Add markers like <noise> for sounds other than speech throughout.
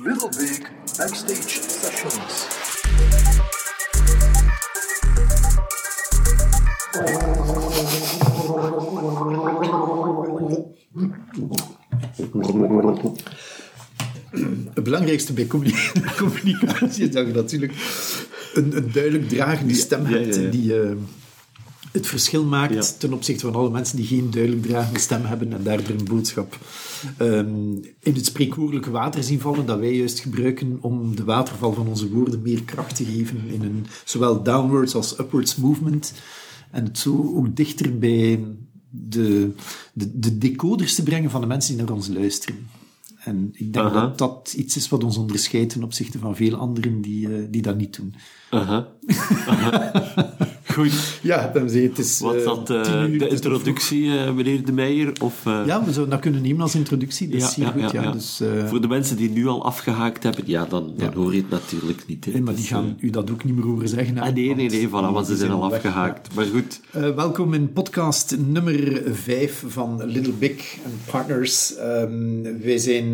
Little Big Backstage Sessions. Het belangrijkste bij communi- <laughs> communicatie is dat je natuurlijk een, een duidelijk dragende stem hebt ja, ja. die eh, het verschil maakt Ja. ten opzichte van alle mensen die geen duidelijk dragende stem hebben en daardoor een boodschap ehm, in het spreekwoordelijke water zien vallen dat wij juist gebruiken om de waterval van onze woorden meer kracht te geven in een zowel downwards als upwards movement en het zo ook dichter bij de, de, de decoders te brengen van de mensen die naar ons luisteren. En ik denk dat dat iets is wat ons onderscheidt ten opzichte van veel anderen die, eh, die dat niet doen. Aha. <laughs> Goed. Ja, dan zie je, het is... Was eh, dat eh, tien uur, de introductie, eh, meneer De Meijer? Of. Ja, we zouden dat kunnen nemen als introductie. Dat is zeer goed, ja. Dus, Voor de mensen die nu al afgehaakt hebben, ja, dan, dan Ja. hoor je het natuurlijk niet. hè. eh, maar die Dus, gaan u dat ook niet meer horen zeggen. ah, nee, nee, nee, voilà, want ze zijn al weg, afgehaakt. Maar goed. Welkom in podcast nummer 5 van Little Big and Partners. Ehm, wij zijn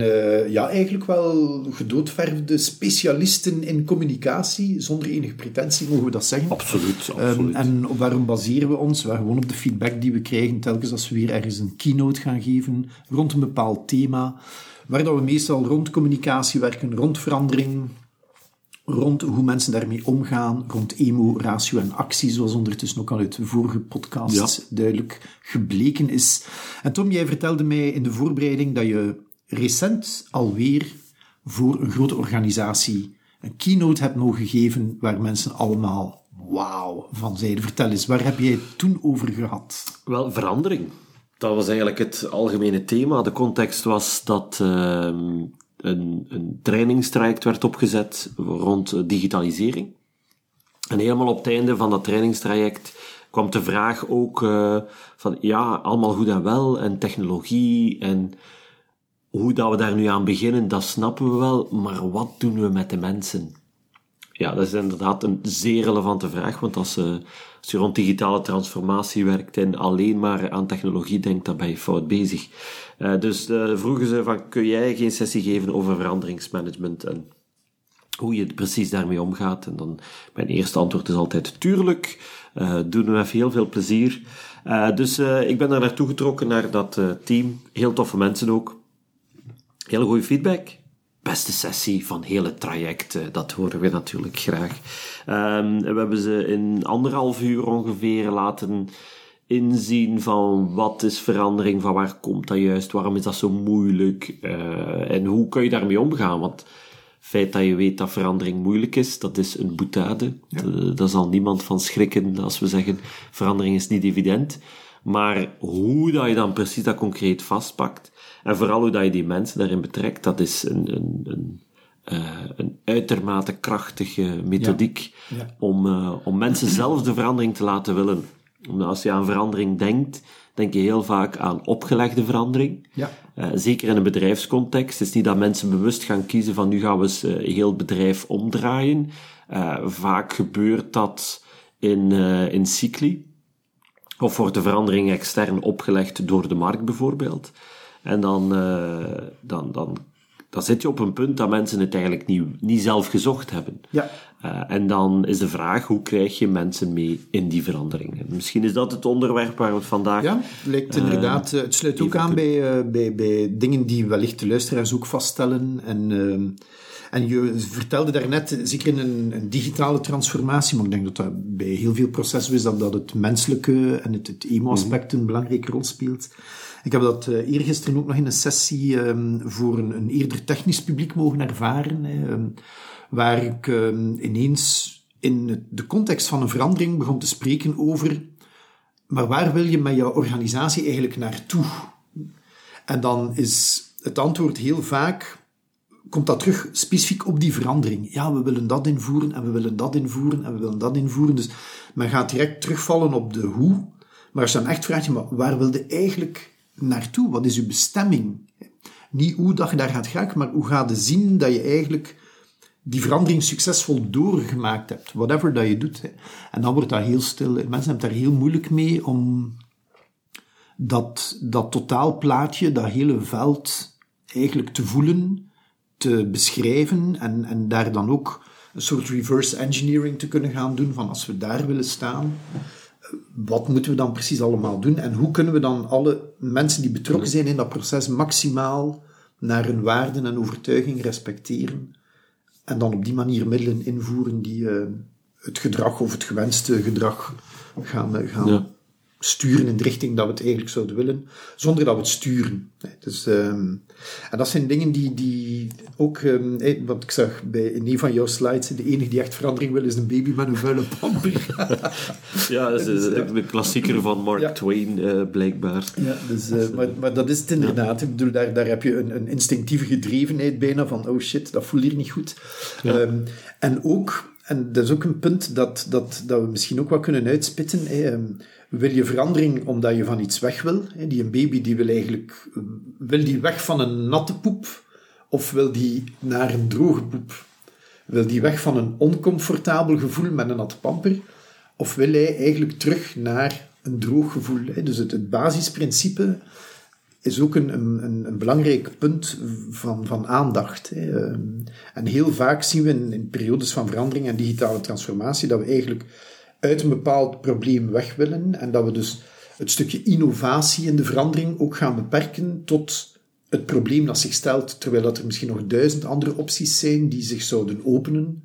ja, eigenlijk wel gedoodverfde specialisten in communicatie. Zonder enige pretentie mogen we dat zeggen. Absoluut, Ehm, absoluut. En op waarom baseren we ons? Wel, gewoon op de feedback die we krijgen telkens als we weer ergens een keynote gaan geven rond een bepaald thema. Waar dat we meestal rond communicatie werken, rond verandering, rond hoe mensen daarmee omgaan, rond emo, ratio en actie, zoals ondertussen ook al uit de vorige podcasts Ja. duidelijk gebleken is. En Tom, jij vertelde mij in de voorbereiding dat je recent alweer voor een grote organisatie een keynote hebt mogen geven waar mensen allemaal wauw van zeiden. Vertel eens, waar heb jij het toen over gehad? Wel, verandering. Dat was eigenlijk het algemene thema. De context was dat ehm, een, een trainingstraject werd opgezet rond digitalisering. En helemaal op het einde van dat trainingstraject kwam de vraag ook eh, van, ja, allemaal goed en wel, en technologie, en hoe dat we daar nu aan beginnen, dat snappen we wel, maar wat doen we met de mensen? Ja, dat is inderdaad een zeer relevante vraag, want als, eh, als je rond digitale transformatie werkt en alleen maar aan technologie denkt, dan ben je fout bezig. Eh, dus eh, vroegen ze van, kun jij geen sessie geven over veranderingsmanagement en hoe je precies daarmee omgaat? En dan, mijn eerste antwoord is altijd, tuurlijk, doen we met heel veel plezier. Dus ik ben daar naartoe getrokken, naar dat team. Heel toffe mensen ook. Hele goede feedback. Beste sessie van heel het traject, eh, dat horen we natuurlijk graag. Ehm, we hebben ze in anderhalf uur ongeveer laten inzien van wat is verandering, van waar komt dat juist, waarom is dat zo moeilijk eh, en hoe kun je daarmee omgaan. Want het feit dat je weet dat verandering moeilijk is, dat is een boetade. Eh, Daar zal niemand van schrikken als we zeggen verandering is niet evident. Maar hoe dat je dan precies dat concreet vastpakt, en vooral hoe dat je die mensen daarin betrekt, dat is een, een, een, eh, een uitermate krachtige methodiek Ja. Om, eh, om mensen zelf de verandering te laten willen. Omdat als je aan verandering denkt, denk je heel vaak aan opgelegde verandering. Ja. Eh, zeker in een bedrijfscontext. Het is niet dat mensen bewust gaan kiezen van nu gaan we eens eh, heel het bedrijf omdraaien. Vaak gebeurt dat in, in cycli. Of wordt de verandering extern opgelegd door de markt bijvoorbeeld. En dan, eh, dan, dan, dan zit je op een punt dat mensen het eigenlijk niet, niet zelf gezocht hebben. Ja. Eh, en dan is de vraag, hoe krijg je mensen mee in die verandering? En misschien is dat het onderwerp waar we het vandaag... Ja, lijkt inderdaad. eh, het sluit ook aan bij, bij, bij dingen die wellicht de luisteraars ook vaststellen. En, en je vertelde daarnet, zeker in een, een digitale transformatie, maar ik denk dat dat bij heel veel processen is, dat, dat het menselijke en het, het emo-aspect een belangrijke rol speelt. Ik heb dat eh, eergisteren ook nog in een sessie ehm, voor een, een eerder technisch publiek mogen ervaren, hè, ehm, waar ik ehm, ineens in de context van een verandering begon te spreken over maar waar wil je met je organisatie eigenlijk naartoe? En dan is het antwoord heel vaak, komt dat terug specifiek op die verandering. Ja, we willen dat invoeren en we willen dat invoeren en we willen dat invoeren. Dus men gaat direct terugvallen op de hoe. Maar als je dan echt vraagt, maar waar wil je eigenlijk naartoe? Wat is je bestemming? Niet hoe dat je daar gaat geraken, maar hoe gaat je zien dat je eigenlijk die verandering succesvol doorgemaakt hebt, whatever dat je doet. En dan wordt dat heel stil. Mensen hebben daar heel moeilijk mee om dat, dat totaalplaatje, dat hele veld, eigenlijk te voelen te beschrijven en, en daar dan ook een soort reverse engineering te kunnen gaan doen van als we daar willen staan, wat moeten we dan precies allemaal doen en hoe kunnen we dan alle mensen die betrokken zijn in dat proces maximaal naar hun waarden en overtuiging respecteren en dan op die manier middelen invoeren die uh, het gedrag of het gewenste gedrag gaan, uh, gaan. Sturen in de richting dat we het eigenlijk zouden willen, zonder dat we het sturen. Dus, ehm, en dat zijn dingen die, die ook, ehm, eh, wat ik zag bij, in een van jouw slides, de enige die echt verandering wil is een baby met een vuile pamper. <laughs> Ja, dat is de, de klassieker van Mark Ja. Twain, eh, blijkbaar. Ja, dus, eh, maar, maar dat is het inderdaad. Ik bedoel, daar, daar heb je een, een instinctieve gedrevenheid bijna van, oh shit, dat voelt hier niet goed. Ehm, en ook, en dat is ook een punt dat, dat, dat we misschien ook wel kunnen uitspitten, wil je verandering omdat je van iets weg wil? Die een baby die wil eigenlijk, eh, wil die weg van een natte poep, of wil die naar een droge poep? Wil die weg van een oncomfortabel gevoel met een natte pamper? Of wil hij eigenlijk terug naar een droog gevoel? Dus het, basisprincipe is ook een, een, een- belangrijk punt van, van aandacht. Ehm, En heel vaak zien we in periodes van verandering en digitale transformatie dat we eigenlijk uit een bepaald probleem weg willen en dat we dus het stukje innovatie in de verandering ook gaan beperken tot het probleem dat zich stelt, terwijl dat er misschien nog duizend andere opties zijn die zich zouden openen.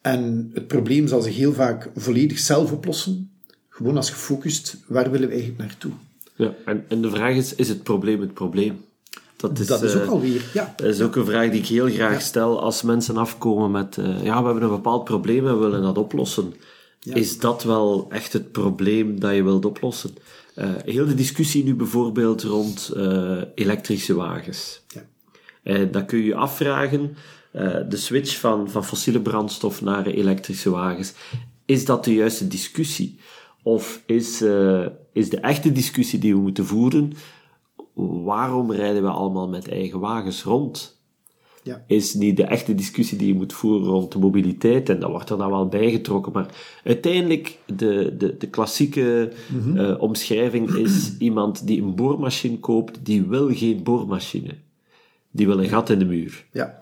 En het probleem zal zich heel vaak volledig zelf oplossen. Gewoon als gefocust, waar willen we eigenlijk naartoe? Ja, en, en de vraag is, is het probleem het probleem? Dat is, dat is ook eh, alweer, ja. Dat is ook een vraag die ik heel graag stel als mensen afkomen met, eh, ja, we hebben een bepaald probleem en we willen dat oplossen. Is dat wel echt het probleem dat je wilt oplossen? Eh, heel de discussie nu bijvoorbeeld rond eh, elektrische wagens. Ja. En dan kun je je afvragen, eh, de switch van, van fossiele brandstof naar elektrische wagens, is dat de juiste discussie? Of is, eh, is de echte discussie die we moeten voeren, waarom rijden we allemaal met eigen wagens rond? Ja. Is niet de echte discussie die je moet voeren rond de mobiliteit, en dat wordt er dan wel bijgetrokken, maar uiteindelijk de, de, de klassieke eh, omschrijving is iemand die een boormachine koopt, die wil geen boormachine. Die wil een gat in de muur. Ja.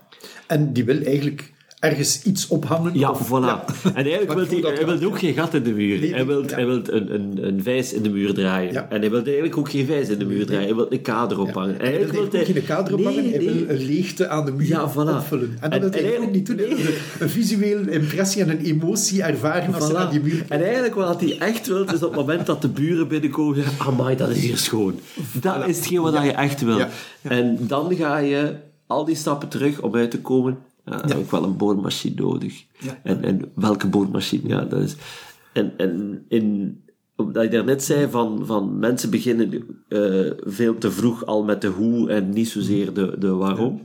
En die wil eigenlijk ergens iets ophangen. Ja, of- voilà. ja. En eigenlijk wil hij, hij wil ook geen gat in de muur. Nee, hij wil, ja. hij wil een, een, een vijs in de muur draaien. Ja. En hij wil eigenlijk ook geen vijs in de muur draaien. Hij wil een kader ophangen. Hij wil ook geen kader ophangen, Nee, hij nee. wil een leegte aan de muur Ja, voilà. opvullen. En dat wil hij ook niet doen. Hij wil nee. een- visuele impressie en een emotie ervaren als Voilà. die muur En eigenlijk wat hij echt wil, is op het moment dat de buren binnenkomen zeggen, amai, dat is hier schoon. Dat is hetgeen wat je echt wil. En dan ga je al die stappen terug om uit te komen, ja, dan heb ik wel een boormachine nodig. Ja. En, en welke boormachine? Ja, dat is... En, en in, omdat je daarnet zei van, van mensen beginnen eh, veel te vroeg al met de hoe en niet zozeer de, de waarom.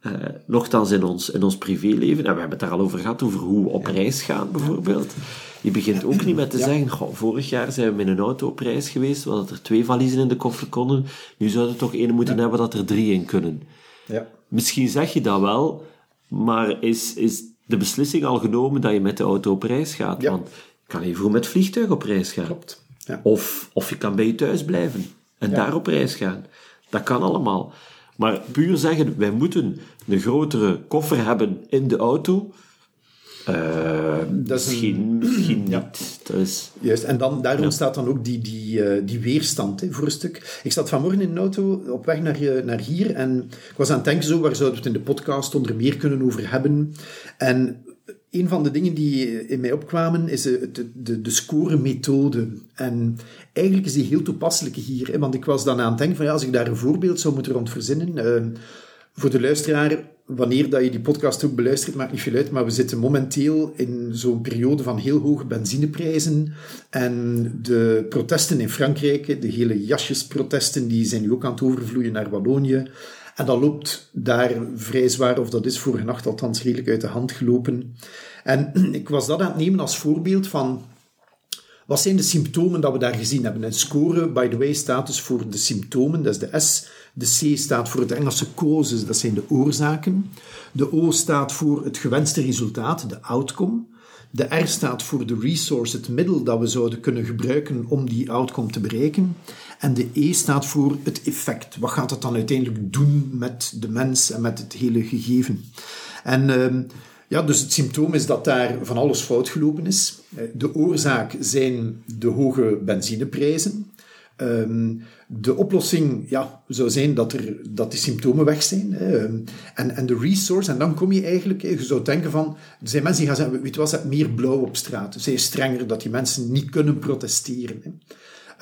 Eh, nochtans in ons, in ons privéleven, en we hebben het daar al over gehad, over hoe we op reis gaan bijvoorbeeld. Je begint ook niet met te zeggen, goh, vorig jaar zijn we met een auto op reis geweest, dat er twee valiezen in de koffer konden. Nu zouden we toch één moeten hebben dat er drie in kunnen. Ja. Misschien zeg je dat wel, maar is, is de beslissing al genomen dat je met de auto op reis gaat? Ja. Want je kan even goed met vliegtuig op reis gaan. Klopt. Ja. Of, of je kan bij je thuis blijven en daar op reis gaan. Dat kan allemaal. Maar puur zeggen, wij moeten een grotere koffer hebben in de auto, eh, Dat is misschien, misschien <clears throat> niet. Dat is, Juist, en dan, daar ontstaat dan ook die, die, eh, die weerstand hè, voor een stuk. Ik zat vanmorgen in een auto op weg naar, eh, naar hier en ik was aan het denken, zo, waar zouden we het in de podcast onder meer kunnen over hebben? En een van de dingen die in mij opkwamen is de, de, de score-methode. En eigenlijk is die heel toepasselijk hier, hè, want ik was dan aan het denken van ja, als ik daar een voorbeeld zou moeten rond verzinnen. Voor de luisteraar, wanneer dat je die podcast ook beluistert, maakt niet veel uit, maar we zitten momenteel in zo'n periode van heel hoge benzineprijzen en de protesten in Frankrijk, de hele jasjesprotesten, die zijn nu ook aan het overvloeien naar Wallonië. En dat loopt daar vrij zwaar, of dat is vorige nacht althans redelijk uit de hand gelopen. En <clears throat> ik was dat aan het nemen als voorbeeld van wat zijn de symptomen dat we daar gezien hebben? Een score, by the way, staat dus voor de symptomen, dat is de S. De C staat voor het Engelse causes, dat zijn de oorzaken. De O staat voor het gewenste resultaat, de outcome. De R staat voor de resource, het middel dat we zouden kunnen gebruiken om die outcome te bereiken. En de E staat voor het effect. Wat gaat het dan uiteindelijk doen met de mens en met het hele gegeven? En ehm, ja, dus het symptoom is dat daar van alles fout gelopen is. Eh, de oorzaak zijn de hoge benzineprijzen. Ehm, de oplossing ja, zou zijn dat, er, dat die symptomen weg zijn. Ehm, en, en de resource, en dan kom je eigenlijk, je zou denken van, er zijn mensen die gaan zeggen, weet je wat, meer blauw op straat. Zij strenger, dat die mensen niet kunnen protesteren.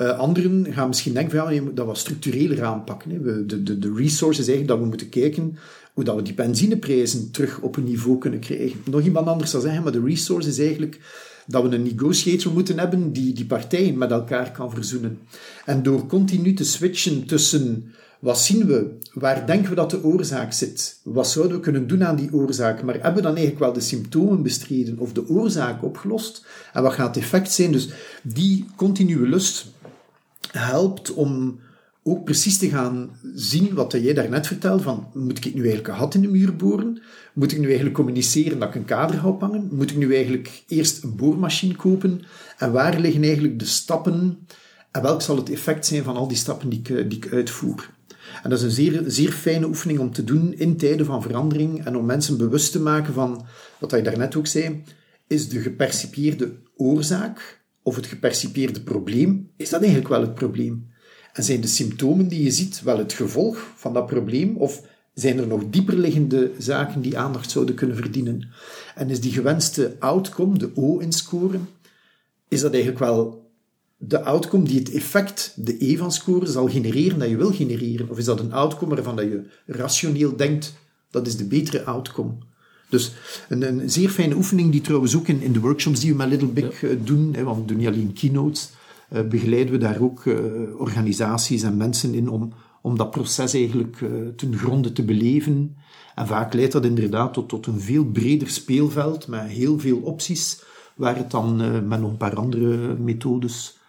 Uh, anderen gaan misschien denken van, ja, je moet dat wat structureler aanpakken. Hè. De, de, de resource is eigenlijk dat we moeten kijken hoe dat we die benzineprijzen terug op een niveau kunnen krijgen. Nog iemand anders zal zeggen, maar de resource is eigenlijk dat we een negotiator moeten hebben die die partijen met elkaar kan verzoenen. En door continu te switchen tussen wat zien we, waar denken we dat de oorzaak zit, wat zouden we kunnen doen aan die oorzaak, maar hebben we dan eigenlijk wel de symptomen bestreden of de oorzaak opgelost en wat gaat het effect zijn? Dus die continue lust helpt om ook precies te gaan zien wat jij daarnet vertelde, van moet ik nu eigenlijk een gat in de muur boren? Moet ik nu eigenlijk communiceren dat ik een kader ga ophangen? Moet ik nu eigenlijk eerst een boormachine kopen? En waar liggen eigenlijk de stappen? En welk zal het effect zijn van al die stappen die ik, eh, die ik uitvoer? En dat is een zeer, zeer fijne oefening om te doen in tijden van verandering en om mensen bewust te maken van, wat je daarnet ook zei, is de gepercipieerde oorzaak of het gepercipieerde probleem, is dat eigenlijk wel het probleem? En zijn de symptomen die je ziet wel het gevolg van dat probleem? Of zijn er nog dieperliggende zaken die aandacht zouden kunnen verdienen? En is die gewenste outcome, de O in scoren, is dat eigenlijk wel de outcome die het effect, de E van scoren, zal genereren dat je wil genereren? Of is dat een outcome waarvan dat je rationeel denkt, dat is de betere outcome? Dus een, een zeer fijne oefening die trouwens ook in, in de workshops die we met Little Big eh, doen, hè, want we doen niet alleen keynotes, begeleiden we daar ook uh, organisaties en mensen in om, om dat proces eigenlijk uh, ten gronde te beleven. En vaak leidt dat inderdaad tot, tot een veel breder speelveld met heel veel opties, waar het dan met nog een paar andere methodes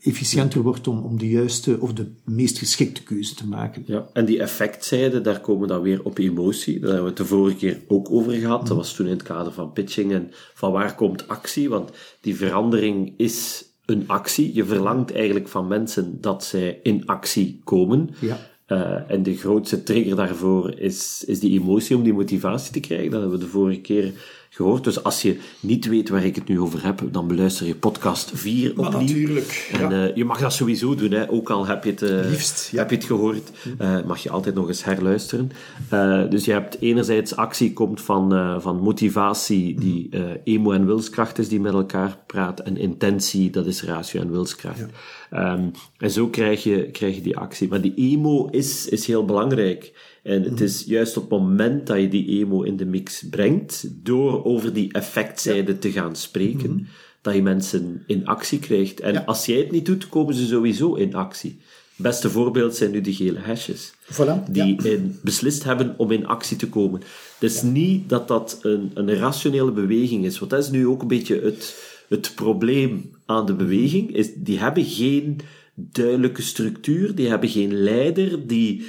efficiënter wordt om, om de juiste of de meest geschikte keuze te maken. Ja, en die effectzijde, daar komen we dan weer op emotie. Daar hebben we het de vorige keer ook over gehad. Dat was toen in het kader van pitching en van waar komt actie, want die verandering is een actie. Je verlangt eigenlijk van mensen dat zij in actie komen. Ja. Uh, en de grootste trigger daarvoor is, is die emotie om die motivatie te krijgen. Dat hebben we de vorige keer gehoord. Dus als je niet weet waar ik het nu over heb, dan beluister je podcast 4 maar opnieuw. natuurlijk. En ja. uh, je mag dat sowieso doen, hè. ook al heb je het, uh, Liefst, ja. heb je het gehoord, uh, mag je altijd nog eens herluisteren. dus je hebt enerzijds actie komt van, van motivatie, die emo en wilskracht is, die met elkaar praat, en intentie, dat is ratio en wilskracht. Ja. Um, en zo krijg je, krijg je die actie. Maar die emo is, is heel belangrijk. En het is juist op het moment dat je die emo in de mix brengt, door over die effectzijde ja. te gaan spreken, mm -hmm. dat je mensen in actie krijgt. En ja. als jij het niet doet, komen ze sowieso in actie. Beste voorbeeld zijn nu de gele hashjes. Voilà, die ja. in, beslist hebben om in actie te komen. Het is niet dat dat een, een rationele beweging is. Want dat is nu ook een beetje het, het probleem aan de beweging. Is, die hebben geen duidelijke structuur, die hebben geen leider, die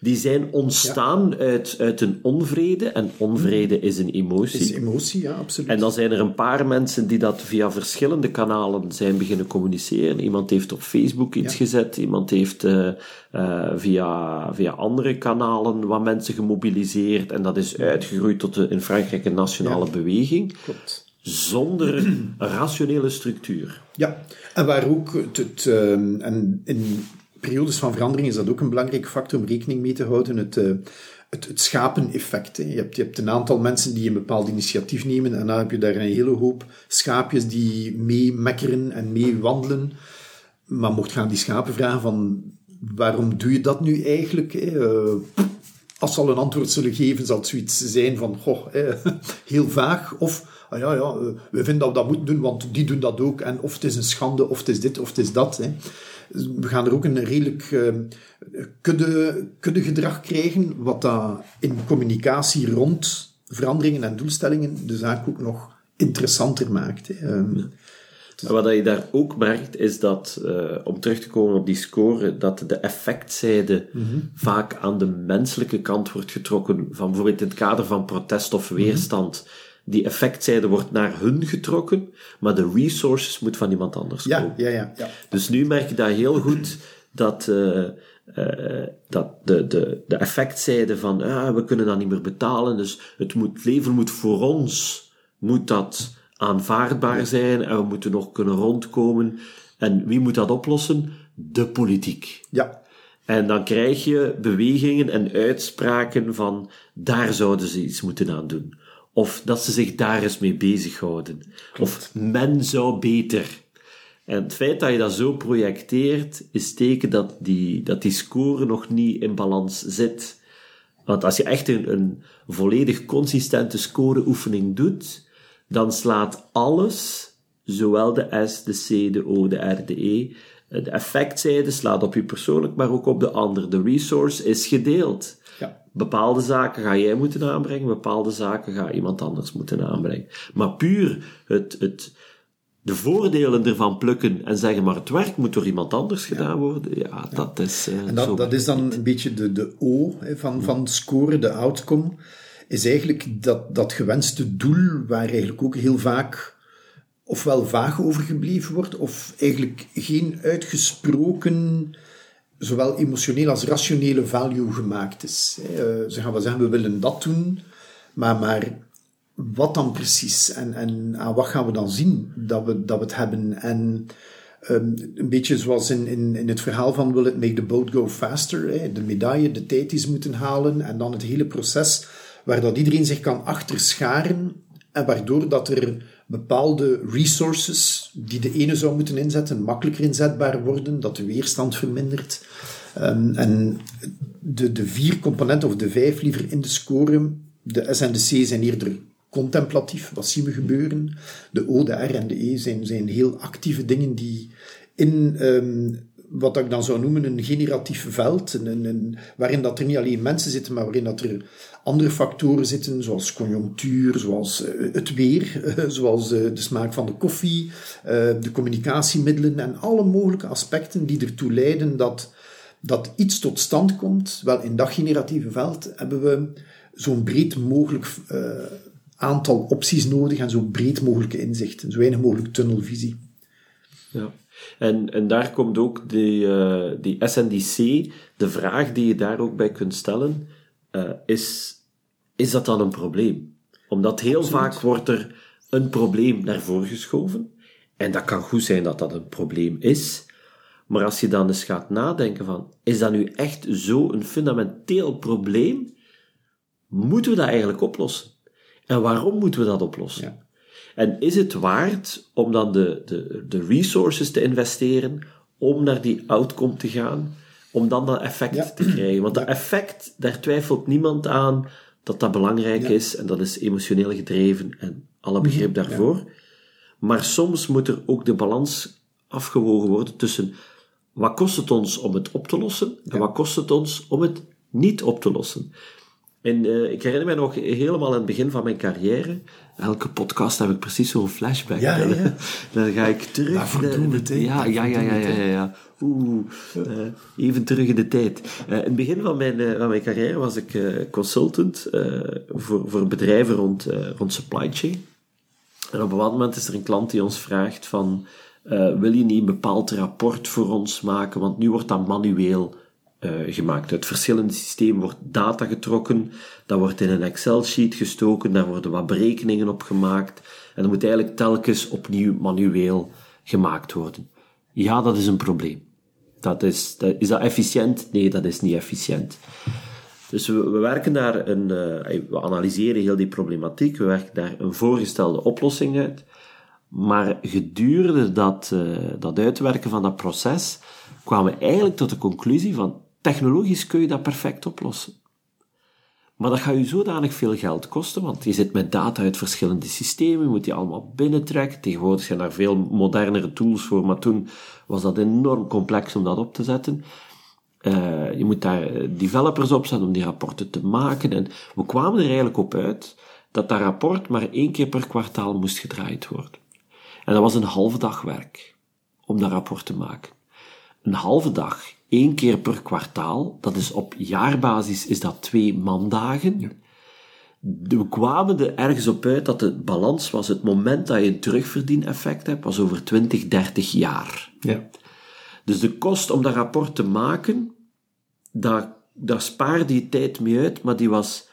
die zijn ontstaan ja. uit, uit een onvrede. En onvrede is een emotie. Is emotie, ja, absoluut. En dan zijn er een paar mensen die dat via verschillende kanalen zijn beginnen communiceren. Iemand heeft op Facebook iets ja. gezet, iemand heeft uh, uh, via, via andere kanalen wat mensen gemobiliseerd. En dat is uitgegroeid tot de, in Frankrijk een nationale ja. beweging. Klopt. Zonder rationele structuur. Ja, en waar ook het, het uh, en in periodes van verandering is dat ook een belangrijke factor om rekening mee te houden. Het, uh, het, het schapeneffect. Je hebt, je hebt een aantal mensen die een bepaald initiatief nemen en dan heb je daar een hele hoop schaapjes die mee mekkeren en mee wandelen. Maar mocht gaan die schapen vragen van waarom doe je dat nu eigenlijk? Uh, als ze al een antwoord zullen geven, zal het zoiets zijn van goh, eh, <laughs> heel vaag. Of ah ja, ja, we vinden dat we dat moeten doen, want die doen dat ook. En of het is een schande, of het is dit, of het is dat. Hè. We gaan er ook een redelijk uh, kudde, kudde gedrag krijgen, wat dat in communicatie rond veranderingen en doelstellingen de zaak ook nog interessanter maakt. Hè. Um, en wat je daar ook merkt, is dat, uh, om terug te komen op die score, dat de effectzijde mm -hmm. vaak aan de menselijke kant wordt getrokken, van bijvoorbeeld in het kader van protest of weerstand. Mm -hmm die effectzijde wordt naar hun getrokken, maar de resources moet van iemand anders Ja, komen. ja, ja. ja. Dus nu merk je dat heel goed dat, eh, dat de, de, de effectzijde van ah, we kunnen dat niet meer betalen, dus het, moet, het leven moet voor ons moet dat aanvaardbaar zijn en we moeten nog kunnen rondkomen. En wie moet dat oplossen? De politiek. ja. En dan krijg je bewegingen en uitspraken van daar zouden ze iets moeten aan doen. Of dat ze zich daar eens mee bezighouden. Of men zou beter. En het feit dat je dat zo projecteert, is teken dat die, dat die score nog niet in balans zit. Want als je echt een, een volledig consistente scoreoefening doet, dan slaat alles, zowel de S, de C, de O, de R, de E, de effectzijde slaat op je persoonlijk, maar ook op de ander. De resource is gedeeld. Ja. Bepaalde zaken ga jij moeten aanbrengen, bepaalde zaken ga iemand anders moeten aanbrengen. Maar puur het, het, de voordelen ervan plukken en zeggen, maar het werk moet door iemand anders gedaan worden, ja, dat is eh, En dat, dat is dan een beetje de, de O hè, van, van scoren, de outcome, is eigenlijk dat, dat gewenste doel waar eigenlijk ook heel vaak ofwel vaag over gebleven wordt, of eigenlijk geen uitgesproken, zowel emotioneel als rationele value gemaakt is. Eh, Ze gaan wel zeggen, we willen dat doen, maar, maar wat dan precies? En, en aan wat gaan we dan zien dat we, dat we het hebben? En Ehm, een beetje zoals in, in, in het verhaal van Will it make the boat go faster? Hè? De medaille, de tijd die ze moeten halen en dan het hele proces waar dat iedereen zich kan achterscharen en waardoor dat er bepaalde resources die de ene zou moeten inzetten makkelijker inzetbaar worden, dat de weerstand vermindert. Ehm, en de, de vier componenten, of de vijf liever in de score, de S en de C zijn eerder contemplatief, wat zien we gebeuren. De O, de R en de E zijn, zijn heel actieve dingen die in ehm, wat ik dan zou noemen een generatief veld, een, een, waarin dat er niet alleen mensen zitten, maar waarin dat er andere factoren zitten, zoals conjunctuur, zoals eh, het weer, eh, zoals eh, de smaak van de koffie, de communicatiemiddelen en alle mogelijke aspecten die ertoe leiden dat, dat iets tot stand komt. Wel, in dat generatieve veld hebben we zo'n breed mogelijk aantal opties nodig en zo breed mogelijke inzichten, zo weinig mogelijk tunnelvisie. Ja. En, en daar komt ook die, eh, die SNDC, de vraag die je daar ook bij kunt stellen, eh, is, is dat dan een probleem? Omdat heel vaak wordt er een probleem naar voren geschoven. En dat kan goed zijn dat dat een probleem is. Maar als je dan eens gaat nadenken van, is dat nu echt zo'n fundamenteel probleem? Moeten we dat eigenlijk oplossen? En waarom moeten we dat oplossen? Ja. En is het waard om dan de, de, de resources te investeren om naar die outcome te gaan, om dan dat effect Ja. te krijgen? Want dat effect, daar twijfelt niemand aan dat dat belangrijk Ja. is en dat is emotioneel gedreven en alle begrip daarvoor. Maar soms moet er ook de balans afgewogen worden tussen wat kost het ons om het op te lossen en wat kost het ons om het niet op te lossen. En eh, ik herinner mij nog helemaal aan het begin van mijn carrière. Elke podcast heb ik precies zo'n flashback. Ja, Dan- ja. <laughs> Dan ga ik terug. Daarvoor doen we het, hè. Ja, ja, ja, ja, ja. Oeh, eh, even terug in de tijd. Eh, in het begin van mijn, van mijn carrière was ik consultant voor, voor bedrijven rond, rond supply chain. En op een bepaald moment is er een klant die ons vraagt van, wil je niet een bepaald rapport voor ons maken, want nu wordt dat manueel eh, gemaakt. Uit verschillende systemen wordt data getrokken, dat wordt in een Excel-sheet gestoken, daar worden wat berekeningen op gemaakt, en dat moet eigenlijk telkens opnieuw manueel gemaakt worden. Ja, dat is een probleem. Dat is, dat, is dat efficiënt? Nee, dat is niet efficiënt. Dus we, we werken daar een, eh, we analyseren heel die problematiek, we werken daar een voorgestelde oplossing uit. Maar gedurende dat, eh, dat uitwerken van dat proces kwamen we eigenlijk tot de conclusie van technologisch kun je dat perfect oplossen. Maar dat gaat je zodanig veel geld kosten, want je zit met data uit verschillende systemen, je moet die allemaal binnentrekken. Tegenwoordig zijn daar veel modernere tools voor, maar toen was dat enorm complex om dat op te zetten. Eh, je moet daar eh, developers op zetten om die rapporten te maken. En we kwamen er eigenlijk op uit dat dat rapport maar één keer per kwartaal moest gedraaid worden. En dat was een halve dag werk om dat rapport te maken. Een halve dag, één keer per kwartaal, dat is op jaarbasis is dat twee mandagen. we kwamen er ergens op uit dat de balans was het moment dat je een terugverdieneffect hebt, was over 20, 30 jaar. Ja. Dus de kost om dat rapport te maken, daar, daar spaarde je tijd mee uit, maar die was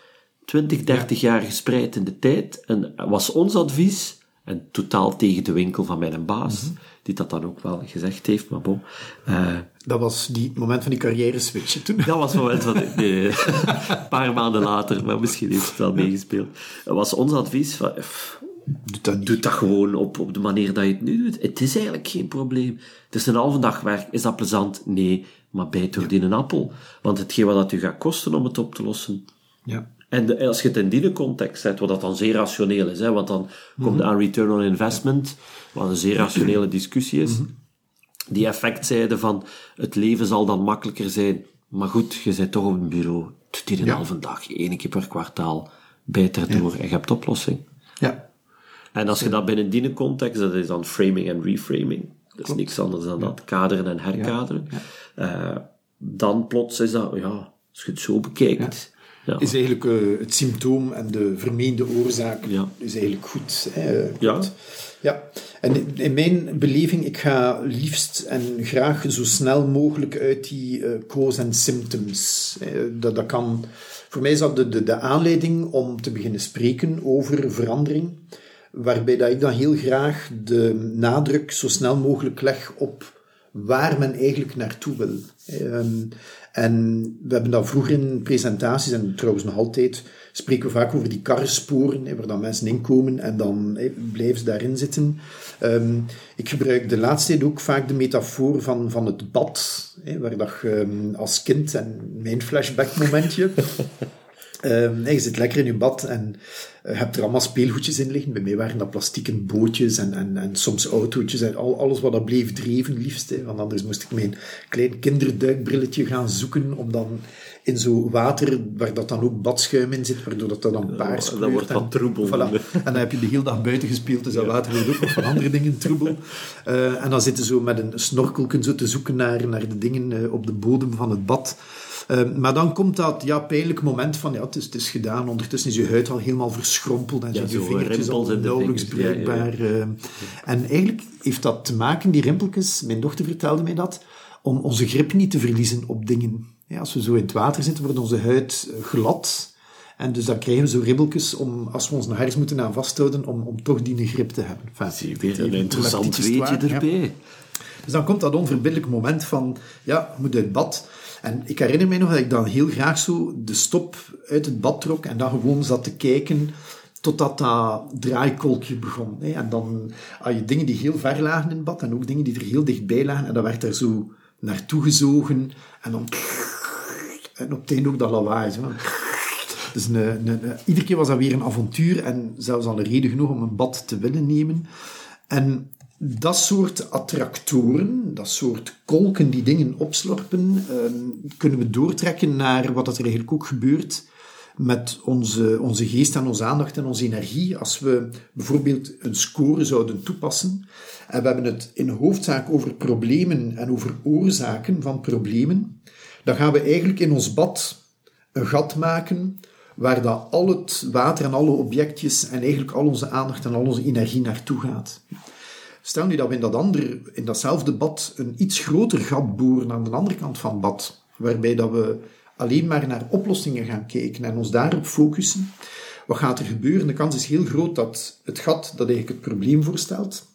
20, 30 jaar gespreid in de tijd. En was ons advies, en totaal tegen de winkel van mijn baas, die dat dan ook wel gezegd heeft, maar bon. eh, Dat was die moment van die carrière switch toen. dat was het moment van... Nee, een paar maanden later, maar misschien heeft het wel meegespeeld. Dat was ons advies van... pff, Doe dat. Doe dat gewoon op, op de manier dat je het nu doet. Het is eigenlijk geen probleem. Het is een halve dag werk. Is dat plezant? Nee. Maar bijt door die een appel. Want hetgeen wat het u gaat kosten om het op te lossen... Ja. En de- als je het in die context zet, wat dat dan zeer rationeel is, hè, want dan komt aan return on investment, wat een zeer rationele discussie is, die effectzijde van het leven zal dan makkelijker zijn, maar goed, je zit toch op een bureau, doe die een Ja. halve dag, één keer per kwartaal, bijt erdoor en je hebt oplossing. Ja. En als je dat binnen die context, dat is dan framing en reframing, dat is niks anders dan dat, kaderen en herkaderen, eh, dan plots is dat, ja, als je het zo bekijkt, ja. Is eigenlijk eh, het symptoom en de vermeende oorzaak Ja. is eigenlijk goed. Hè, Ja. Ja. En in- mijn beleving, ik ga liefst en graag zo snel mogelijk uit die eh cause en symptoms. Eh, dat, dat kan, voor mij is dat de, de, de aanleiding om te beginnen spreken over verandering. Waarbij dat ik dan heel graag de nadruk zo snel mogelijk leg op waar men eigenlijk naartoe wil. Ehm, en we hebben dat vroeger in presentaties, en trouwens nog altijd, spreken we vaak over die karrensporen, waar dan mensen inkomen en dan blijven ze daarin zitten. Ehm, ik gebruik de laatste tijd ook vaak de metafoor van, van het bad, waar dat ehm, als kind, en mijn flashback momentje, <laughs> Nee, je zit lekker in je bad en je hebt er allemaal speelgoedjes in liggen. Bij mij waren dat plastieken bootjes en, en, en soms autootjes en al, alles wat dat bleef dreven liefst. Hè. Want anders moest ik mijn klein kinderduikbrilletje gaan zoeken om dan in zo water, waar dat dan ook badschuim in zit, waardoor dat dan paars dat wordt kleurt wat en- troebel. Voilà. En dan heb je de hele dag buiten gespeeld, dus dat water wordt ook nog van andere dingen troebel. <laughs> Eh, en dan zitten ze zo met een snorkelken zo te zoeken naar, naar de dingen eh, op de bodem van het bad. Eh, maar dan komt dat ja, pijnlijke moment van, ja, het is, het is gedaan. Ondertussen is je huid al helemaal verschrompeld en zijn je vingertjes al nauwelijks ja, ja, eh. En eigenlijk heeft dat te maken, die rimpeltjes, mijn dochter vertelde mij dat, om onze grip niet te verliezen op dingen. Ja, als we zo in het water zitten, wordt onze huid eh, glad. En dus dan krijgen we zo ribbeltjes om, als we ons ergens moeten aan vasthouden, om, om toch die grip te hebben. Enfin, Weer een die interessant weetje ja. Dus dan komt dat onverbiddelijk moment van, ja, je moet uit bad. En ik herinner mij nog dat ik dan heel graag zo de stop uit het bad trok en dan gewoon zat te kijken totdat dat draaikolkje begon. Hè. En dan had je dingen die heel ver lagen in het bad en ook dingen die er heel dichtbij lagen. En dan werd er zo naartoe gezogen en dan... <laughs> En op het einde ook dat lawaai. Zo. Dus een, een- iedere keer was dat weer een avontuur en zelfs al een reden genoeg om een bad te willen nemen. En dat soort attractoren, dat soort kolken die dingen opslorpen, ehm, kunnen we doortrekken naar wat er eigenlijk ook gebeurt met onze, onze geest en onze aandacht en onze energie. Als we bijvoorbeeld een score zouden toepassen en we hebben het in hoofdzaak over problemen en over oorzaken van problemen, dan gaan we eigenlijk in ons bad een gat maken waar dat al het water en alle objectjes en eigenlijk al onze aandacht en al onze energie naartoe gaat. Stel nu dat we in, dat in datzelfde bad een iets groter gat boren aan de andere kant van het bad, waarbij dat we alleen maar naar oplossingen gaan kijken en ons daarop focussen. Wat gaat er gebeuren? De kans is heel groot dat het gat dat eigenlijk het probleem voorstelt,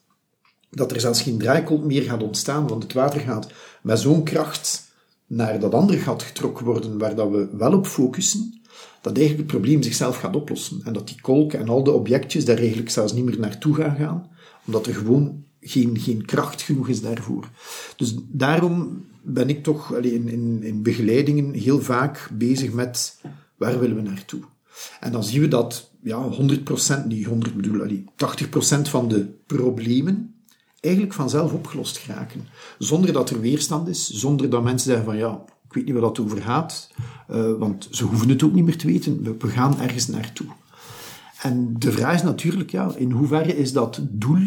dat er zelfs geen draaikolk meer gaat ontstaan, want het water gaat met zo'n kracht naar dat andere gat getrokken worden waar dat we wel op focussen, dat eigenlijk het probleem zichzelf gaat oplossen. En dat die kolk en al de objectjes daar eigenlijk zelfs niet meer naartoe gaan gaan, omdat er gewoon geen, geen kracht genoeg is daarvoor. Dus daarom ben ik toch in, in, in begeleidingen heel vaak bezig met waar willen we naartoe. En dan zien we dat ja, 100%, niet 100 bedoel, allee, 80% van de problemen eigenlijk vanzelf opgelost geraken. Zonder dat er weerstand is, zonder dat mensen zeggen van ja, ik weet niet waar dat over gaat, eh, want ze hoeven het ook niet meer te weten, we, we gaan ergens naartoe. En de vraag is natuurlijk, ja, in hoeverre is dat doel,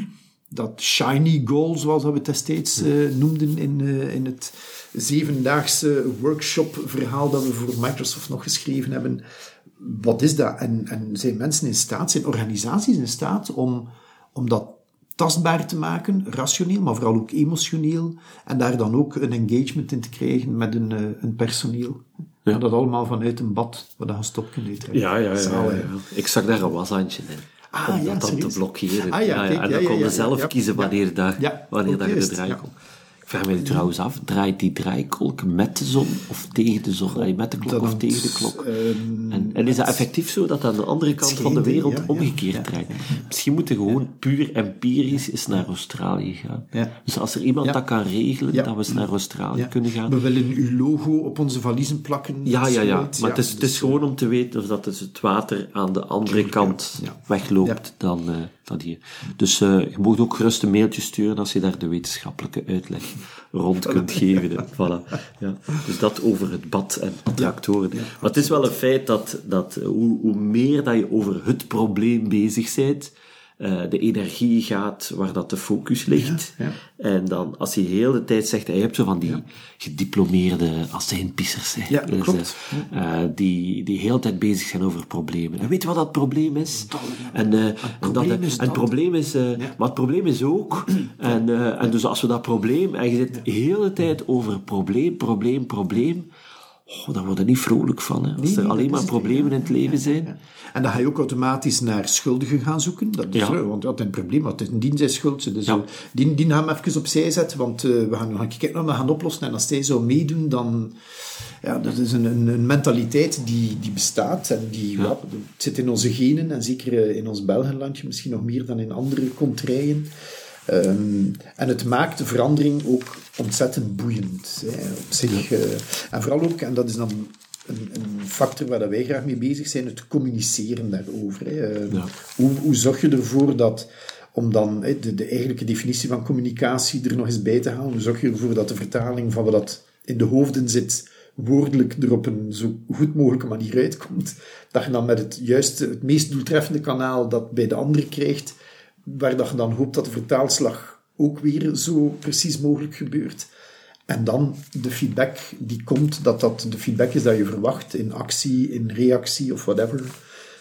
dat shiny goal, zoals we het destijds eh, noemden in, eh, in het zevendaagse workshop-verhaal dat we voor Microsoft nog geschreven hebben, wat is dat? En, en zijn mensen in staat, zijn organisaties in staat om, om dat tastbaar te maken, rationeel, maar vooral ook emotioneel, en daar dan ook een engagement in te krijgen met een, eh, een personeel. Ja. dat allemaal vanuit een bad, waar je stop kunt uitrekken. Ja, ja, ja, Zalig. ja, ja. Ik zag daar een washandje in. Ah, om dat dan te blokkeren. Ah, en dan kon je zelf kiezen wanneer, daar, wanneer daar je ja. komt. Vraag me nu trouwens af, draait die draaikolk met de zon of tegen de zon? Met de klok of tegen de klok? ehm, En, en is dat effectief zo dat aan de andere kant van de wereld omgekeerd draait? Misschien moeten we gewoon puur empirisch eens naar Australië gaan. Dus als er iemand dat kan regelen, dat we eens naar Australië kunnen gaan. We willen uw logo op onze valiezen plakken. Ja, ja, ja. Maar het is, het is dus, gewoon om te weten of dat dus het water aan de andere kant wegloopt dan, dan hier. Dus eh, je mag ook gerust een mailtje sturen als je daar de wetenschappelijke uitleg rond kunt geven. hè. Voilà. Ja. Dus dat over het bad en attractoren. maar het is wel een feit dat, dat eh, hoe, hoe meer dat je over het probleem bezig bent, eh, de energie gaat waar dat de focus ligt. Ja, ja. En dan, als je heel de tijd zegt, je hebt zo van die gediplomeerde azijnpissers, hè. Ja, Dus, klopt. eh, eh, die, die heel de tijd bezig zijn over problemen. En weet je wat dat probleem is? En, en, dat, en is het dat. probleem is, maar het probleem is ook, <clears throat> en, en dus als we dat probleem, en je zit heel de tijd over probleem, probleem, probleem, oh, daar word je niet vrolijk van, hè. Als Nee, er alleen maar problemen in het leven zijn. En dan ga je ook automatisch naar schuldigen gaan zoeken. Dat is, want dat is een probleem, want het is een dien zijn schuld. Dus die, die gaan we even opzij zetten, want eh, we gaan, gaan kijken we gaan oplossen. En als hij zou meedoen, dan... Ja, dat is een, een, een mentaliteit die, die bestaat en die ja, het zit in onze genen en zeker eh, in ons Belgenlandje misschien nog meer dan in andere contraien. Ehm, en het maakt de verandering ook ontzettend boeiend hè, op zich. eh. en vooral ook, en dat is dan een, een factor waar dat wij graag mee bezig zijn, het communiceren daarover. Hè. Eh, Ja. hoe, hoe zorg je ervoor dat, om dan hè, de, de eigenlijke definitie van communicatie er nog eens bij te halen, hoe zorg je ervoor dat de vertaling van wat dat in de hoofden zit, woordelijk er op een zo goed mogelijke manier uitkomt, dat je dan met het juiste, het meest doeltreffende kanaal dat bij de ander krijgt, waar dat je dan hoopt dat de vertaalslag ook weer zo precies mogelijk gebeurt. En dan de feedback die komt, dat dat de feedback is dat je verwacht in actie, in reactie of whatever.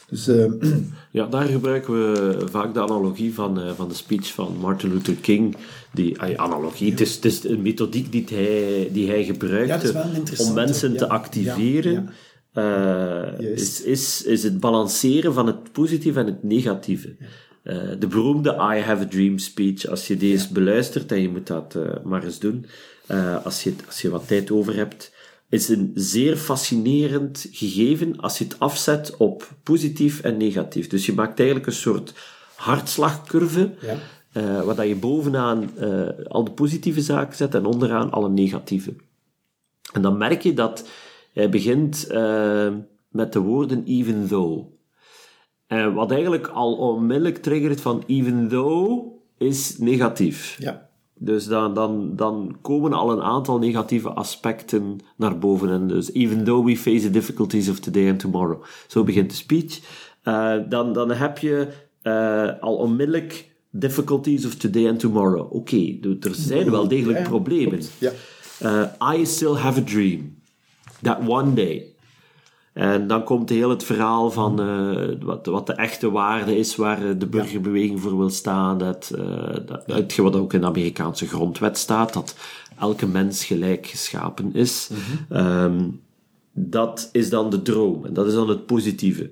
Dus eh, <clears throat> Ja, daar gebruiken we vaak de analogie van, eh, van de speech van Martin Luther King. Die ja, analogie, het, is, het is een methodiek die hij, die hij gebruikte interessante, om mensen te activeren. eh, is, is, is het balanceren van het positieve en het negatieve. Eh, de beroemde I have a dream speech, als je deze beluistert, en je moet dat eh, maar eens doen, eh, als, je, als je wat tijd over hebt, is een zeer fascinerend gegeven als je het afzet op positief en negatief. Dus je maakt eigenlijk een soort hartslagcurve, Ja. waar dat je bovenaan al de positieve zaken zet en onderaan alle negatieve. En dan merk je dat hij begint met de woorden even though. En wat eigenlijk al onmiddellijk triggert van even though is negatief. ja. Dus dan, dan, dan komen al een aantal negatieve aspecten naar boven. En dus, even though we face the difficulties of today and tomorrow. Zo begint de speech. Eh, dan, dan heb je eh, al onmiddellijk difficulties of today and tomorrow. Oké, er zijn wel degelijk problemen. Ja. I still have a dream. That one day. En dan komt heel het verhaal van eh, wat, wat de echte waarde is waar eh, de burgerbeweging voor wil staan. Dat, eh, dat, wat ook in de Amerikaanse grondwet staat, dat elke mens gelijk geschapen is. Ehm, dat is dan de droom en dat is dan het positieve.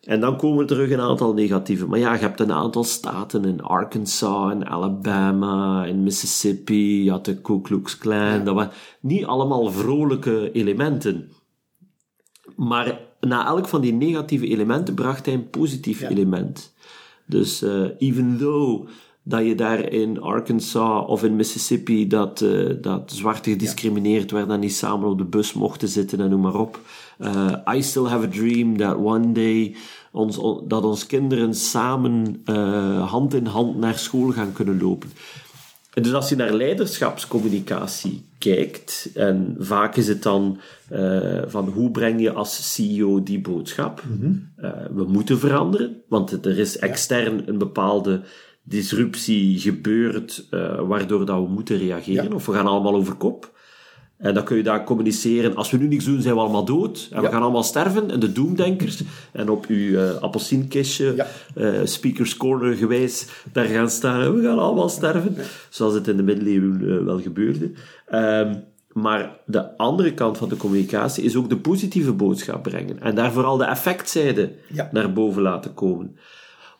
En dan komen er terug een aantal negatieve. Maar ja, je hebt een aantal staten in Arkansas, in Alabama, in Mississippi, je had de Ku Klux Klan. Dat waren niet allemaal vrolijke elementen. Maar na elk van die negatieve elementen bracht hij een positief element. Dus eh, even though dat je daar in Arkansas of in Mississippi dat, eh, dat zwarte gediscrimineerd werden en niet samen op de bus mochten zitten en noem maar op. Eh, I still have a dream that one day ons, on- dat ons kinderen samen hand in hand naar school gaan kunnen lopen. Dus als je naar leiderschapscommunicatie kijkt, en vaak is het dan eh, van hoe breng je als CEO die boodschap? Eh, we moeten veranderen, want er is extern een bepaalde disruptie gebeurd, eh, waardoor dat we moeten reageren, Ja. of we gaan allemaal over kop. En dan kun je daar communiceren. Als we nu niks doen, zijn we allemaal dood. En we gaan allemaal sterven. En de doemdenkers. En op uw eh appelsienkistje, Ja. eh, speakers corner gewijs, daar gaan staan. En we gaan allemaal sterven. Zoals het in de middeleeuwen eh, wel gebeurde. Ehm, maar de andere kant van de communicatie is ook de positieve boodschap brengen. En daar vooral de effectzijde naar boven laten komen.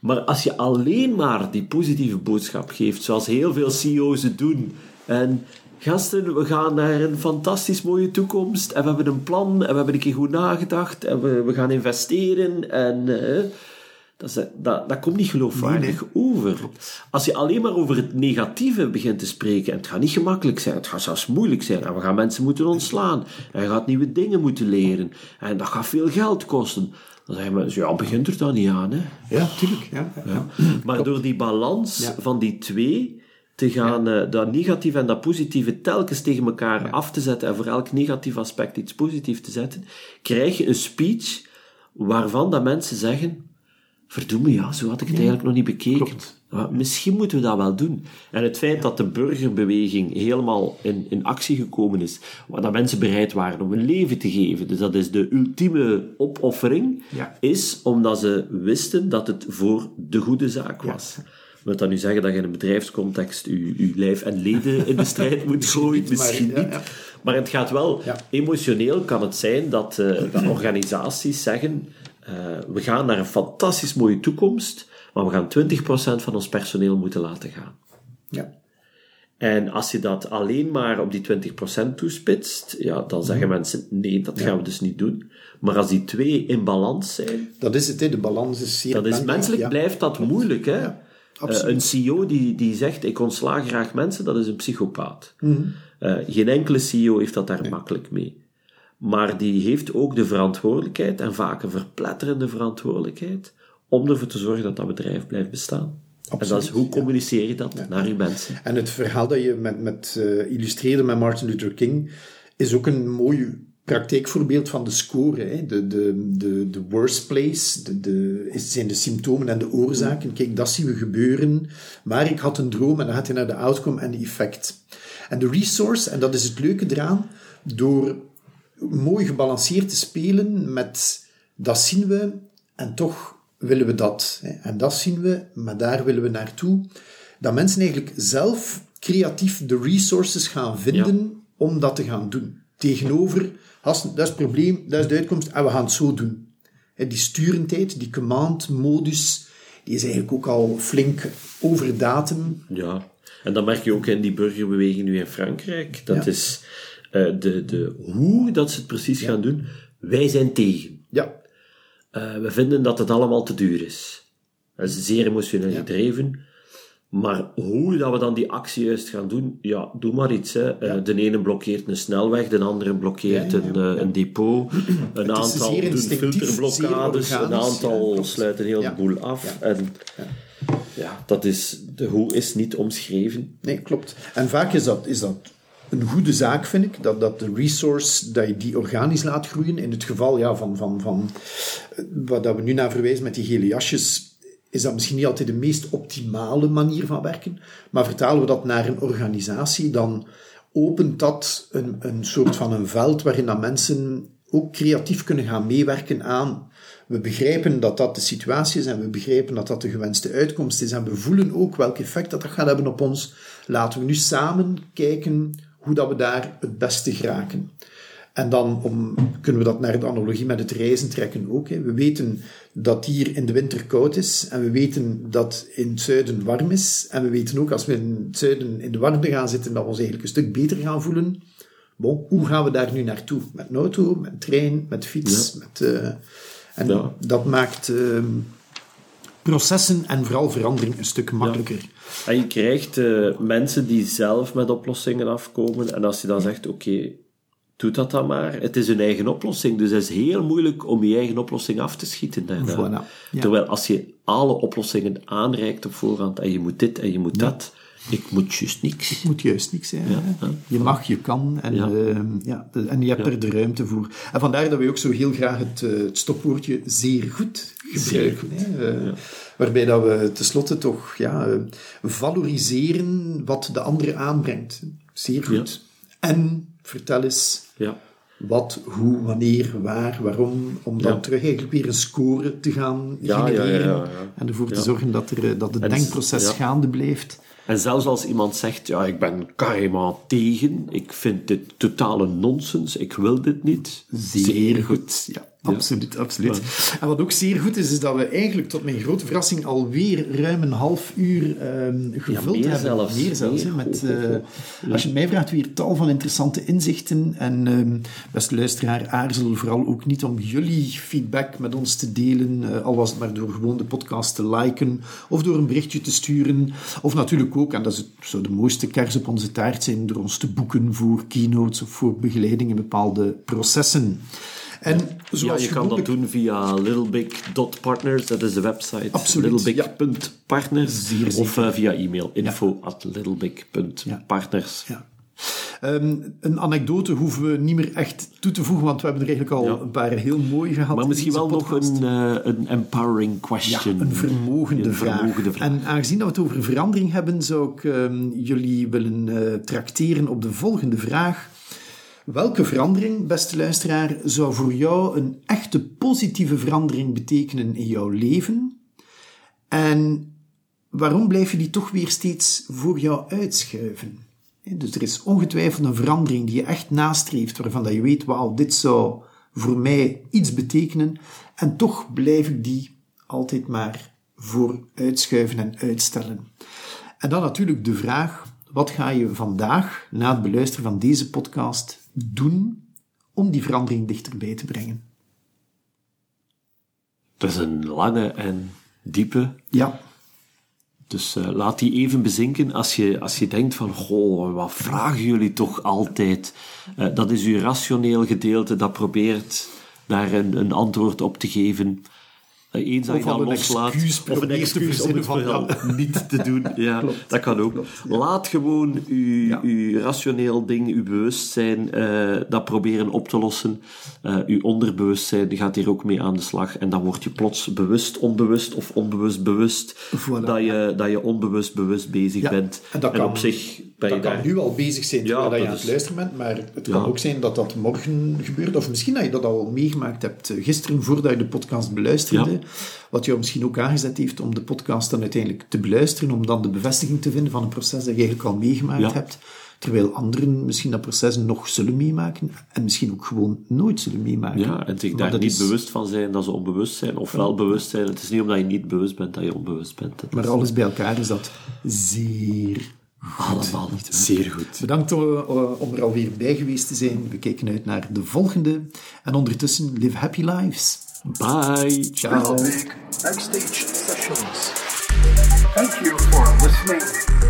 Maar als je alleen maar die positieve boodschap geeft, zoals heel veel CEO's het doen, en gasten, we gaan naar een fantastisch mooie toekomst, en we hebben een plan, en we hebben een keer goed nagedacht, en we, we gaan investeren, en eh, dat, is, dat, dat komt niet geloofwaardig over. Als je alleen maar over het negatieve begint te spreken, en het gaat niet gemakkelijk zijn, het gaat zelfs moeilijk zijn, en we gaan mensen moeten ontslaan, en je gaat nieuwe dingen moeten leren, en dat gaat veel geld kosten. Dan zeggen mensen, ja, begint er dan niet aan, hè. Ja, tuurlijk. Ja, ja. Maar door die balans van die twee te gaan, eh, dat negatieve en dat positieve telkens tegen elkaar af te zetten en voor elk negatief aspect iets positiefs te zetten, krijg je een speech waarvan dat mensen zeggen, verdomme ja, zo had ik het eigenlijk nog niet bekeken. Klopt. Misschien moeten we dat wel doen. En het feit dat de burgerbeweging helemaal in, in actie gekomen is, waar dat mensen bereid waren om hun leven te geven, dus dat is de ultieme opoffering, is omdat ze wisten dat het voor de goede zaak was. Wil dat nu zeggen dat je in een bedrijfscontext je, je lijf en leden in de strijd <laughs> moet gooien? Misschien niet. ja. Maar het gaat wel, emotioneel kan het zijn dat, eh, dat organisaties zeggen, eh, we gaan naar een fantastisch mooie toekomst, maar we gaan 20% van ons personeel moeten laten gaan. ja. En als je dat alleen maar op die 20% toespitst, ja, dan zeggen Mhm. mensen, nee, dat gaan we dus niet doen. Maar als die twee in balans zijn, Dat is het, hè. de balans is zeer dat is menselijk ja. blijft dat moeilijk, hè? Ja, Eh, een CEO die, die zegt, ik ontslaag graag mensen, dat is een psychopaat. Mhm. Eh, geen enkele CEO heeft dat daar makkelijk mee. Maar die heeft ook de verantwoordelijkheid, en vaak een verpletterende verantwoordelijkheid, om ervoor te zorgen dat dat bedrijf blijft bestaan. en dat is, hoe communiceer je dat naar je mensen? En het verhaal dat je met, met, eh, illustreerde met Martin Luther King is ook een mooi praktijkvoorbeeld van de score. Hè. De, de, de, de worst place de, de, zijn de symptomen en de oorzaken. Kijk, dat zien we gebeuren. Maar ik had een droom en dan gaat hij naar de outcome en de effect. En de resource, en dat is het leuke eraan, door mooi gebalanceerd te spelen met dat zien we en toch willen we dat. Hè. En dat zien we, maar daar willen we naartoe. Dat mensen eigenlijk zelf creatief de resources gaan vinden om dat te gaan doen. Tegenover, gasten, dat is het probleem, dat is de uitkomst en we gaan het zo doen. Die sturendheid, die command-modus, die is eigenlijk ook al flink over datum. Ja, en dat merk je ook in die burgerbeweging nu in Frankrijk. Dat Ja. is eh, de, de hoe dat ze het precies gaan doen. Wij zijn tegen. Ja, Eh, we vinden dat het allemaal te duur is. Dat is zeer emotioneel gedreven. Maar hoe dat we dan die actie juist gaan doen, ja, doe maar iets. Hè. Eh, de ene blokkeert een snelweg, de andere blokkeert Ja, ja, ja. Een, eh, een depot. <clears throat> Een aantal doen filterblokkades, een aantal ja, klopt. sluiten heel Ja. de boel af. En ja, dat is, de hoe is niet omschreven. Nee, klopt. En vaak is dat, is dat een goede zaak, vind ik, dat, dat de resource, dat je die organisch laat groeien. In het geval ja, van, van, van eh, wat dat we nu naar verwijzen met die gele jasjes, is dat misschien niet altijd de meest optimale manier van werken. Maar vertalen we dat naar een organisatie, dan opent dat een, een soort van een veld waarin dat mensen ook creatief kunnen gaan meewerken aan. We begrijpen dat dat de situatie is en we begrijpen dat dat de gewenste uitkomst is en we voelen ook welk effect dat, dat gaat hebben op ons. Laten we nu samen kijken hoe dat we daar het beste geraken. En dan om, kunnen we dat naar de analogie met het reizen trekken ook. Hè. We weten dat hier in de winter koud is en we weten dat in het zuiden warm is. En we weten ook als we in het zuiden in de warmte gaan zitten dat we ons eigenlijk een stuk beter gaan voelen. Bon, hoe gaan we daar nu naartoe? Met een auto, met een trein, met fiets. Met, eh, en Ja. dat maakt ehm, processen en vooral verandering een stuk makkelijker. En je krijgt eh, mensen die zelf met oplossingen afkomen. En als je dan zegt, oké, doe dat dan maar. Het is hun eigen oplossing. Dus het is heel moeilijk om je eigen oplossing af te schieten. daarna. Voilà, ja. Terwijl als je alle oplossingen aanreikt op voorhand, en je moet dit en je moet dat, ik moet juist niks. Het moet juist niks zijn. Ja, hè. ja. Je mag, je kan en, Ja. ehm, ja, en je hebt er de ruimte voor. En vandaar dat we ook zo heel graag het, eh, het stopwoordje zeer goed gebruiken. hè. Eh, Waarbij dat we tenslotte toch ja, valoriseren wat de andere aanbrengt. Zeer goed. En vertel eens Ja. wat, hoe, wanneer, waar, waarom, om dan Ja. terug eigenlijk weer een score te gaan genereren en ervoor te zorgen dat, er, eh, dat het En denkproces gaande blijft. En zelfs als iemand zegt, ja, ik ben carrément tegen, ik vind dit totale nonsens, ik wil dit niet. Zeer goed, ja. Absoluut, absoluut. En wat ook zeer goed is, is dat we eigenlijk tot mijn grote verrassing alweer ruim een half uur ehm, gevuld meer hebben. zelfs. Meer zelfs, Meer. met, eh, Als je het mij vraagt, weer tal van interessante inzichten. En ehm, beste luisteraar, aarzel vooral ook niet om jullie feedback met ons te delen. eh, al was het maar door gewoon de podcast te liken of door een berichtje te sturen. Of natuurlijk ook, en dat is het, zou de mooiste kers op onze taart zijn, door ons te boeken voor keynotes of voor begeleiding in bepaalde processen. En Ja, zoals je kan dat doen via littlebig.partners, dat is de website. Absoluut, Littlebig.partners. Of eh, via e-mail, info at littlebig.partners. Ja. Ehm, een anekdote hoeven we niet meer echt toe te voegen, want we hebben er eigenlijk al Ja. een paar heel mooi gehad. Maar misschien wel nog een, eh, een empowering Ja, question. een vermogende, Een vraag. vermogende vraag. En aangezien dat we het over verandering hebben, zou ik ehm, jullie willen eh trakteren op de volgende vraag. Welke verandering, beste luisteraar, zou voor jou een echte positieve verandering betekenen in jouw leven? En waarom blijf je die toch weer steeds voor jou uitschuiven? Dus er is ongetwijfeld een verandering die je echt nastreeft, waarvan dat je weet, wauw, dit zou voor mij iets betekenen. En toch blijf ik die altijd maar voor uitschuiven en uitstellen. En dan natuurlijk de vraag, wat ga je vandaag, na het beluisteren van deze podcast, doen om die verandering dichterbij te brengen? Dat is een lange en diepe. Ja, Dus eh, laat die even bezinken als je, als je denkt van, goh, wat vragen jullie toch altijd? Eh, dat is uw rationeel gedeelte dat probeert daar een, een antwoord op te geven. Eh, eens dat Of je dat al een loslaat, of een excuus om het vooral <laughs> niet te doen. Ja, <laughs> dat kan ook. Laat gewoon uw, Ja. uw rationeel ding, uw bewustzijn, eh, dat proberen op te lossen. Eh, uw onderbewustzijn gaat hier ook mee aan de slag. En dan word je plots bewust, onbewust of onbewust bewust Voilà. dat, je, dat je onbewust bewust bezig Ja, bent. en dat kan- op zich ben je dat kan daar... nu al bezig zijn terwijl dat je aan het is- luisteren bent, maar het kan ook zijn dat dat morgen gebeurt, of misschien dat je dat al meegemaakt hebt gisteren voordat je de podcast beluisterde. Wat jou misschien ook aangezet heeft om de podcast dan uiteindelijk te beluisteren, om dan de bevestiging te vinden van een proces dat je eigenlijk al meegemaakt Ja. hebt, terwijl anderen misschien dat proces nog zullen meemaken en misschien ook gewoon nooit zullen meemaken. Ja, en zich daar niet is- bewust van zijn dat ze onbewust zijn, of wel bewust zijn. Het is niet omdat je niet bewust bent dat je onbewust bent. Dat Maar is alles bij elkaar is dat zeer allemaal zeer goed. Bedankt eh, eh, om er alweer bij geweest te zijn. We kijken uit naar de volgende. En ondertussen, live happy lives. Bye! Ciao. Backstage Sessions. Thank you for listening